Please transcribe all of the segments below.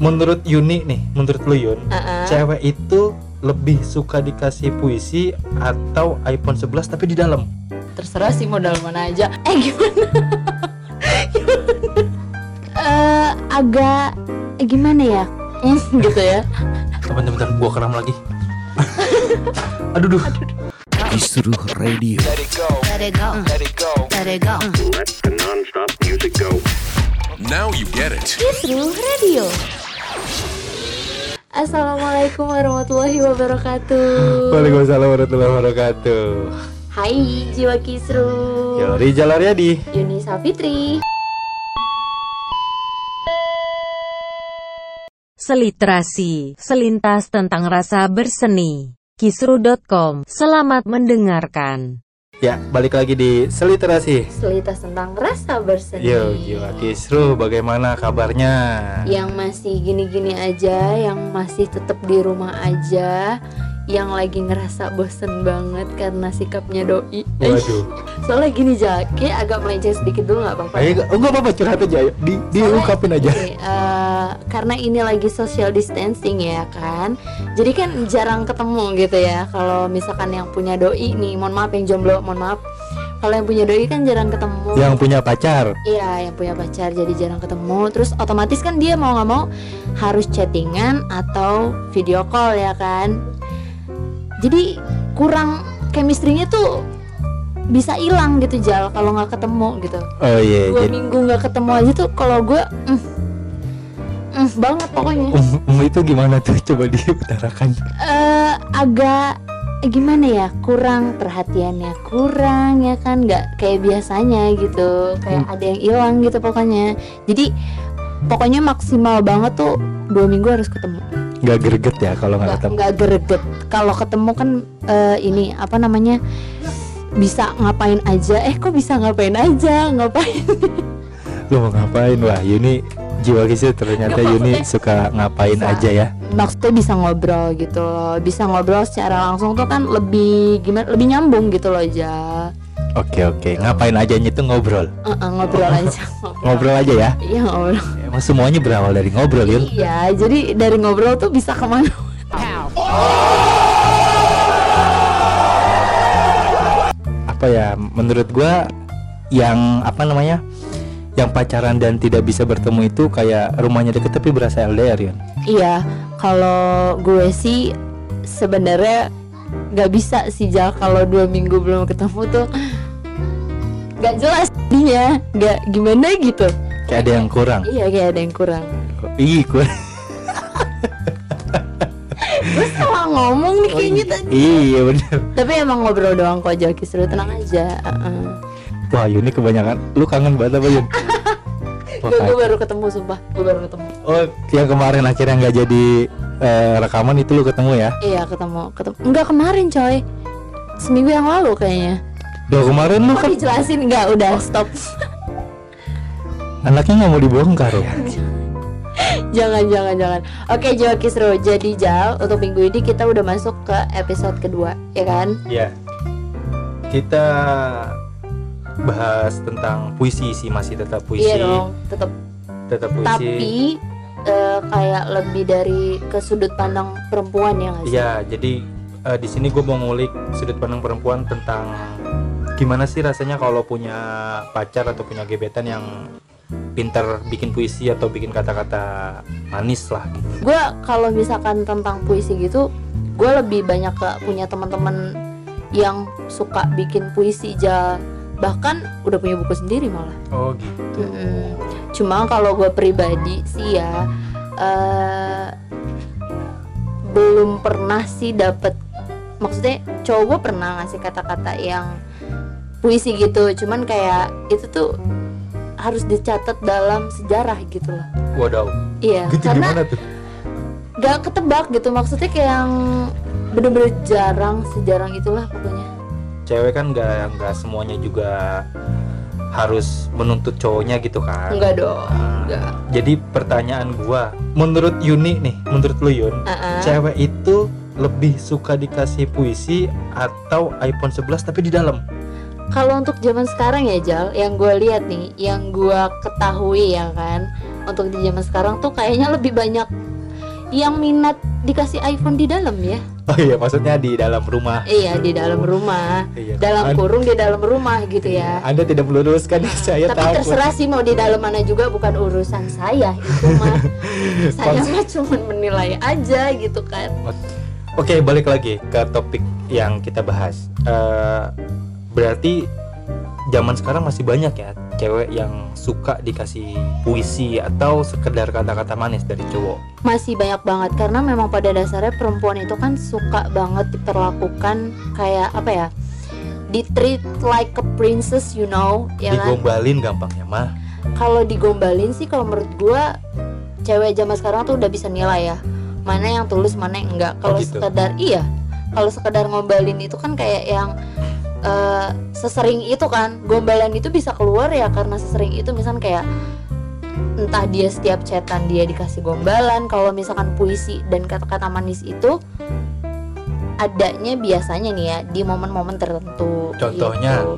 menurut Yuni nih, menurut lu Yun, Uh-uh. cewek itu lebih suka dikasih puisi atau iPhone 11 tapi di dalam? terserah sih modal mana aja eh gimana Eh, agak eh, gimana ya Hmm, gitu ya Bentar, bentar, gua keram lagi. Aduh, duh. Kisruh Radio. Let it go. Let it go. Let it go. Let it go. Let the non-stop music go. Now you get it. Kisruh Radio Assalamualaikum warahmatullahi wabarakatuh Waalaikumsalam warahmatullahi wabarakatuh. Hai jiwa kisruh Yo, Rizal Aryadi. Yuni Safitri Seliterasi, selintas tentang rasa berseni. Kisru.com, selamat mendengarkan. Ya, balik lagi di Seliterasi. Selitas tentang rasa berseni Yo, jiwa kisruh, bagaimana kabarnya? Yang masih gini-gini aja Yang masih tetap di rumah aja Yang lagi ngerasa bosen banget karena sikapnya doi Waduh. Soalnya gini Ja, kayak agak melenceng sedikit dulu gak apa-apa oh, enggak apa-apa curhat aja, ayo. Di, diungkapin aja. Oke, eh, karena ini lagi social distancing ya kan jadi kan jarang ketemu gitu ya kalau misalkan yang punya doi nih mohon maaf yang jomblo mohon maaf kalau yang punya doi kan jarang ketemu Yang punya pacar. Iya, yang punya pacar jadi jarang ketemu. Terus otomatis kan dia mau nggak mau harus chattingan atau video call ya kan. Jadi kurang chemistry-nya tuh bisa hilang gitu Jal kalau nggak ketemu gitu. Oh iya, Dua jadi minggu nggak ketemu aja tuh kalau gue mm, mm, banget pokoknya. um, um, itu gimana tuh? Coba diutarakan. Eh agak gimana ya kurang perhatiannya kurang ya kan nggak kayak biasanya gitu kayak ada yang hilang gitu pokoknya jadi pokoknya maksimal banget tuh dua minggu harus ketemu Nggak greget ya kalau nggak ketemu. nggak greget kalau ketemu kan eh, ini apa namanya bisa ngapain aja eh kok bisa ngapain aja ngapain Lu mau ngapain? Wah, Yuni jiwa kisruh ternyata Yuni suka ngapain bisa. aja ya. maksudnya bisa ngobrol gitu loh bisa ngobrol secara langsung tuh kan lebih gimana lebih nyambung gitu loh aja Oke oke, ngapain aja itu ngobrol. ngobrol aja Ngobrol aja ya. iya ngobrol Emang semuanya berawal dari ngobrol, Yun. Iya, jadi dari ngobrol tuh bisa ke mana? Apa ya? Menurut gua yang apa namanya? Yang pacaran dan tidak bisa bertemu itu kayak rumahnya deket tapi berasa LDR, Yun. Iya, kalau gue sih sebenarnya nggak bisa sih Jal kalau dua minggu belum ketemu tuh nggak jelas dia nggak gimana gitu. Kayak ada yang kurang. Iya kayak ada yang kurang. Ih, kurang. Gue salah ngomong nih kayaknya tadi. Iya bener. Tapi emang ngobrol doang kok Jal Kisru tenang aja. Wah, Yuni kebanyakan. Lu kangen banget apa, Yun? Gue, baru ketemu sumpah, gue baru ketemu. Oh, yang kemarin akhirnya nggak jadi eh, rekaman itu lu ketemu ya? Iya ketemu, ketemu. Enggak kemarin coy, seminggu yang lalu kayaknya. Udah kemarin lu kan dijelasin nggak? Udah stop. Anaknya nggak mau dibongkar ya? jangan jangan jangan oke Jawa Kisru jadi Jal untuk minggu ini kita udah masuk ke episode kedua ya kan Iya. Kita bahas tentang puisi sih masih tetap puisi. iya dong tetap Tetap puisi. tapi eh, kayak lebih dari ke sudut pandang perempuan ya nggak sih Iya, jadi eh, di sini gue mau ngulik sudut pandang perempuan tentang gimana sih rasanya kalau punya pacar atau punya gebetan yang pinter bikin puisi atau bikin kata-kata manis lah gitu. gue kalau misalkan tentang puisi gitu gue lebih banyak ke punya teman-teman yang suka bikin puisi Jal bahkan udah punya buku sendiri malah Oh gitu. Mm-mm. Cuma kalau gue pribadi sih ya eh, belum pernah sih dapet maksudnya cowok gue pernah ngasih kata-kata yang puisi gitu cuman kayak itu tuh harus dicatat dalam sejarah gitu loh Wadaw. iya Gitu karena gimana tuh? gak ketebak gitu maksudnya kayak yang bener-bener jarang sejarang itulah pokoknya Cewek kan nggak nggak semuanya juga harus menuntut cowoknya gitu kan. enggak dong Nah, enggak Jadi pertanyaan gua, menurut Yuni nih, menurut lu Yun, Uh-uh. cewek itu lebih suka dikasih puisi atau iPhone 11 tapi di dalam? Kalau untuk zaman sekarang ya Jal, yang gue lihat nih, yang gue ketahui ya kan, untuk di zaman sekarang tuh kayaknya lebih banyak yang minat dikasih iPhone di dalam ya. Oh iya maksudnya di dalam rumah. Iya di dalam rumah. Iya. dalam kurung di dalam rumah gitu ya. Anda tidak meluruskan saya tapi terserah sih mau di dalam mana juga bukan urusan saya itu mah saya mah cuma menilai aja gitu kan. Oke, balik lagi ke topik yang kita bahas. Eh, berarti zaman sekarang masih banyak ya cewek yang suka dikasih puisi atau sekedar kata-kata manis dari cowok. masih banyak banget karena memang pada dasarnya perempuan itu kan suka banget diperlakukan kayak apa ya di treat like a princess you know ya kan Digombalin gampangnya mah. kalau digombalin sih kalau menurut gua cewek zaman sekarang tuh udah bisa nilai ya mana yang tulus mana yang enggak kalau gitu? sekedar iya kalau sekedar ngombalin itu kan kayak yang eh, sesering itu kan gombalan itu bisa keluar ya karena sesering itu misalkan kayak entah dia setiap chatan dia dikasih gombalan kalau misalkan puisi dan kata-kata manis itu adanya biasanya nih ya di momen-momen tertentu Contohnya? gitu.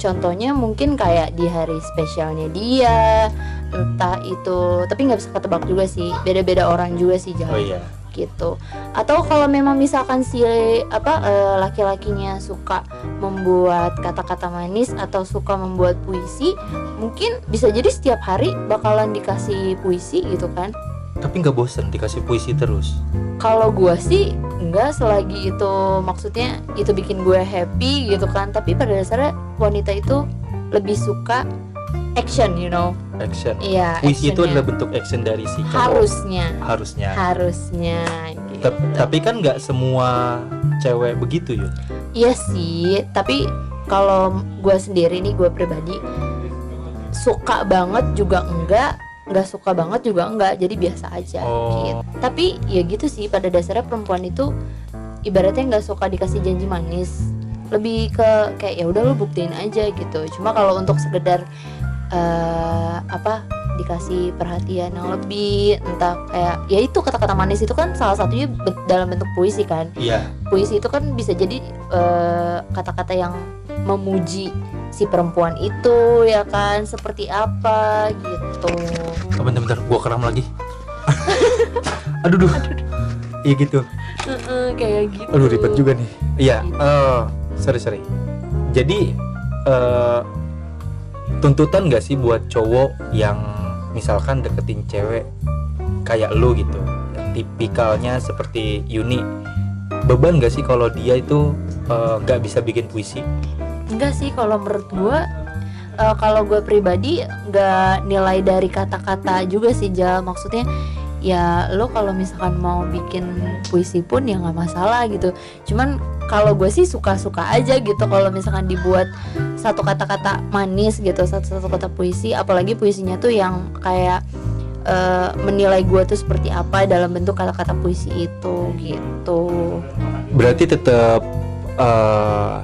contohnya mungkin kayak di hari spesialnya dia entah itu tapi nggak bisa ketebak juga sih beda-beda orang juga sih Oh jangan iya. Gitu. Atau kalau memang misalkan si apa eh, laki-lakinya suka membuat kata-kata manis atau suka membuat puisi mungkin bisa jadi setiap hari bakalan dikasih puisi gitu kan. Tapi nggak bosen dikasih puisi terus. kalau gua sih enggak selagi itu maksudnya itu bikin gue happy gitu kan. Tapi pada dasarnya wanita itu lebih suka action you know Action. iya Puisi itu adalah bentuk action dari si cowok. harusnya Harusnya. harusnya gitu. Tapi kan nggak semua cewek begitu Yun. Iya sih, tapi kalau gue sendiri nih gue pribadi suka banget juga enggak, nggak suka banget juga enggak, jadi biasa aja. Oh. gitu. Tapi ya gitu sih pada dasarnya perempuan itu ibaratnya nggak suka dikasih janji manis, lebih ke kayak ya udah lu buktiin aja gitu. Cuma kalau untuk sekedar eh, apa dikasih perhatian yang lebih entah kayak ya itu kata-kata manis itu kan salah satunya dalam bentuk puisi kan Iya. puisi itu kan bisa jadi eh, kata-kata yang memuji si perempuan itu ya kan seperti apa gitu Oh, bentar-bentar, gua keram lagi. aduh, duh. Iya gitu. Heeh, kayak gitu Aduh ribet juga nih. Iya, eh sorry sorry. Jadi eh tuntutan gak sih buat cowok yang misalkan deketin cewek kayak lu gitu, yang tipikalnya seperti Yuni, beban gak sih kalau dia itu eh, nggak bisa bikin puisi? enggak sih kalau menurut gua eh, kalau gue pribadi nggak nilai dari kata-kata juga sih Jal. Maksudnya ya lo kalau misalkan mau bikin puisi pun ya nggak masalah gitu. Cuman kalau gue sih suka-suka aja gitu kalau misalkan dibuat satu kata-kata manis gitu satu satu kata puisi apalagi puisinya tuh yang kayak eh, menilai gue tuh seperti apa dalam bentuk kata-kata puisi itu gitu Berarti tetap eh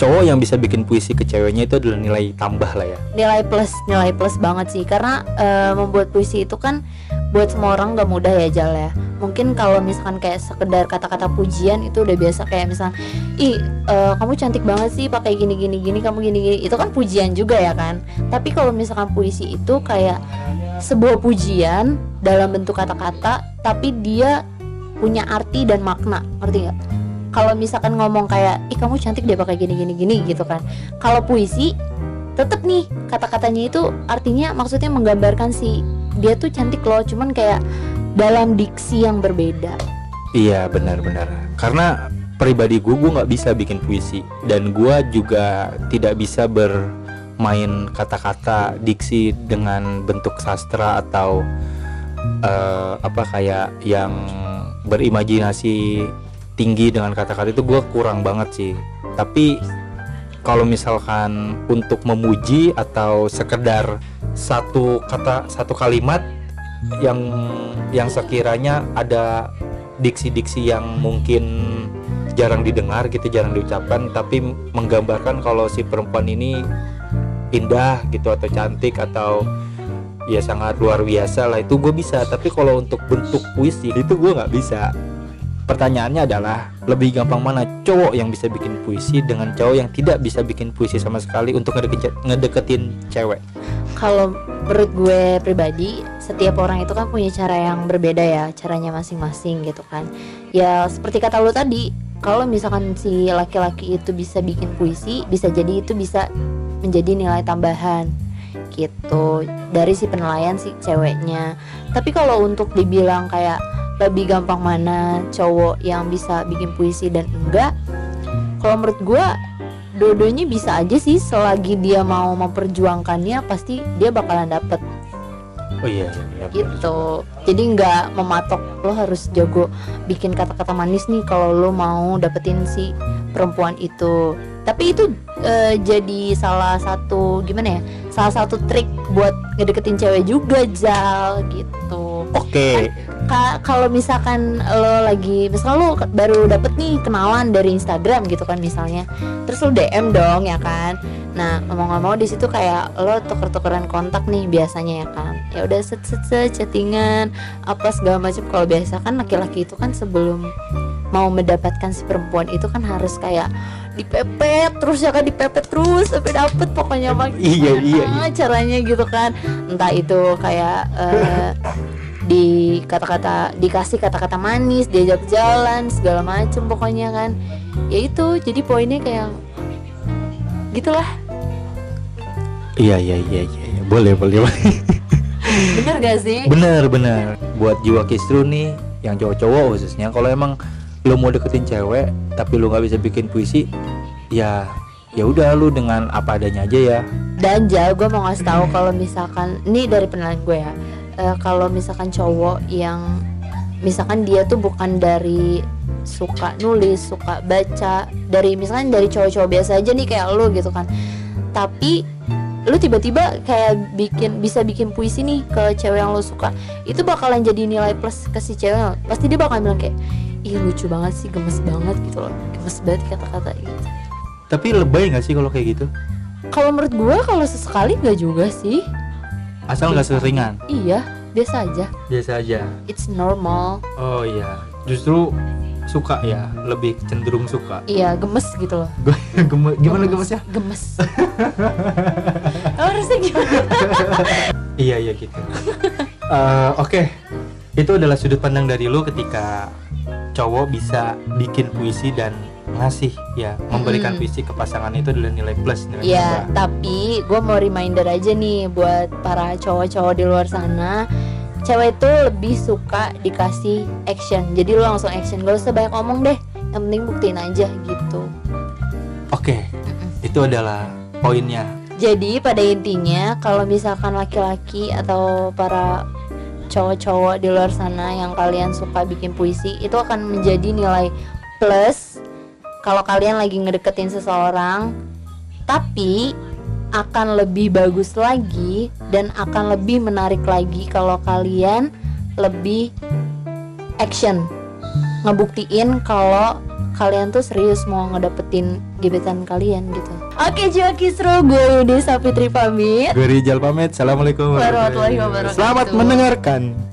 cowok yang bisa bikin puisi ke ceweknya itu adalah nilai tambah lah ya. nilai plus nilai plus banget sih karena eh, membuat puisi itu kan buat semua orang gak mudah ya Jal ya. Mungkin kalau misalkan kayak sekedar kata-kata pujian itu udah biasa. Kayak misal ih eh, kamu cantik banget sih pakai gini gini gini kamu gini gini itu kan pujian juga ya kan? Tapi kalau misalkan puisi itu kayak sebuah pujian dalam bentuk kata-kata tapi dia punya arti dan makna. Ngerti nggak? Kalau misalkan ngomong kayak ih kamu cantik deh pakai gini gini gini gitu kan. Kalau puisi tetep nih kata-katanya itu artinya maksudnya menggambarkan si dia tuh cantik loh cuman kayak dalam diksi yang berbeda Iya benar-benar. Karena pribadi gue gue nggak bisa bikin puisi dan gue juga tidak bisa bermain kata-kata diksi dengan bentuk sastra atau eh, apa kayak yang berimajinasi tinggi dengan kata-kata itu gue kurang banget sih. Tapi kalau misalkan untuk memuji atau sekedar satu kata satu kalimat yang yang sekiranya ada diksi-diksi yang mungkin jarang didengar gitu jarang diucapkan tapi menggambarkan kalau si perempuan ini indah gitu atau cantik atau ya sangat luar biasa lah itu gue bisa. Tapi kalau untuk bentuk puisi itu gue nggak bisa. Pertanyaannya adalah lebih gampang mana cowok yang bisa bikin puisi dengan cowok yang tidak bisa bikin puisi sama sekali untuk ngedeketin, cewek kalau menurut gue pribadi setiap orang itu kan punya cara yang berbeda ya caranya masing-masing gitu kan. Ya seperti kata lu tadi kalau misalkan si laki-laki itu bisa bikin puisi bisa jadi itu bisa menjadi nilai tambahan gitu dari si penilaian si ceweknya. Tapi kalau untuk dibilang kayak lebih gampang mana cowok yang bisa bikin puisi dan enggak kalau menurut gue dua-duanya bisa aja sih selagi dia mau memperjuangkannya pasti dia bakalan dapet. Oh iya iya, iya gitu. jadi nggak mematok lo harus jago bikin kata-kata manis nih kalau lo mau dapetin si perempuan itu. Tapi itu eh, jadi salah satu gimana ya salah satu trik buat ngedeketin cewek juga Jal gitu oke. Ka- kalau misalkan lo lagi misal lo baru dapet nih kenalan dari Instagram gitu kan misalnya terus lo DM dong ya kan? Nah mau di situ kayak lo tuker-tukeran kontak nih biasanya ya kan? Ya udah set set set chattingan apa segala macam. Kalau biasa kan laki-laki itu kan sebelum mau mendapatkan si perempuan itu kan harus kayak dipepet terus ya kan? Dipepet terus sampai dapet pokoknya mak Iya, iya, gimana caranya gitu kan? Entah itu kayak eh, di kata-kata dikasih kata-kata manis diajak jalan segala macem pokoknya kan. Ya itu jadi poinnya kayak gitulah. Iya iya iya iya iya. boleh boleh boleh. Bener gak sih? Bener bener. Buat jiwa kisru nih yang cowok-cowok khususnya kalau emang lu mau deketin cewek tapi lu nggak bisa bikin puisi ya ya udah lu dengan apa adanya aja ya. Dan Jal gue mau ngasih tahu kalau misalkan ini dari penilaian gue ya eh, kalau misalkan cowok yang misalkan dia tuh bukan dari suka nulis suka baca dari misalkan dari cowok-cowok biasa aja nih kayak lu gitu kan. Tapi lu tiba-tiba kayak bikin bisa bikin puisi nih ke cewek yang lu suka itu bakalan jadi nilai plus ke si cewek pasti dia bakalan bilang kayak ih lucu banget sih gemes banget gitu loh. Gemes banget kata-kata gitu. Tapi lebay nggak sih kalau kayak gitu? Kalau menurut gue kalau sesekali nggak juga sih asal nggak seringan Iya, biasa aja. biasa aja It's normal. oh iya justru suka ya lebih cenderung suka Iya, gemes gitu loh. Geme- gimana gemesnya Gemes. Lo harusnya gimana? Iya iya gitu. Eh, Oke, itu adalah sudut pandang dari lu ketika cowok bisa bikin puisi dan ngasih ya memberikan Mm-mm. puisi ke pasangan itu adalah nilai plus nilai Iya, tambah. tapi gue mau reminder aja nih buat para cowok-cowok di luar sana. Cewek itu lebih suka dikasih action. Jadi lu langsung action, gak usah banyak ngomong deh. Yang penting buktiin aja gitu. Oke, itu adalah poinnya. Jadi pada intinya kalau misalkan laki-laki atau para cowok-cowok di luar sana yang kalian suka bikin puisi itu akan menjadi nilai plus kalau kalian lagi ngedeketin seseorang tapi akan lebih bagus lagi dan akan lebih menarik lagi kalau kalian lebih action ngebuktiin kalau kalian tuh serius mau ngedapetin gebetan kalian gitu. Oke, Jiwa Kisru, gue Yudi Sapitri pamit. Gue Rizal pamit. Assalamualaikum Warahmatullahi wabarakatuh. Selamat mendengarkan.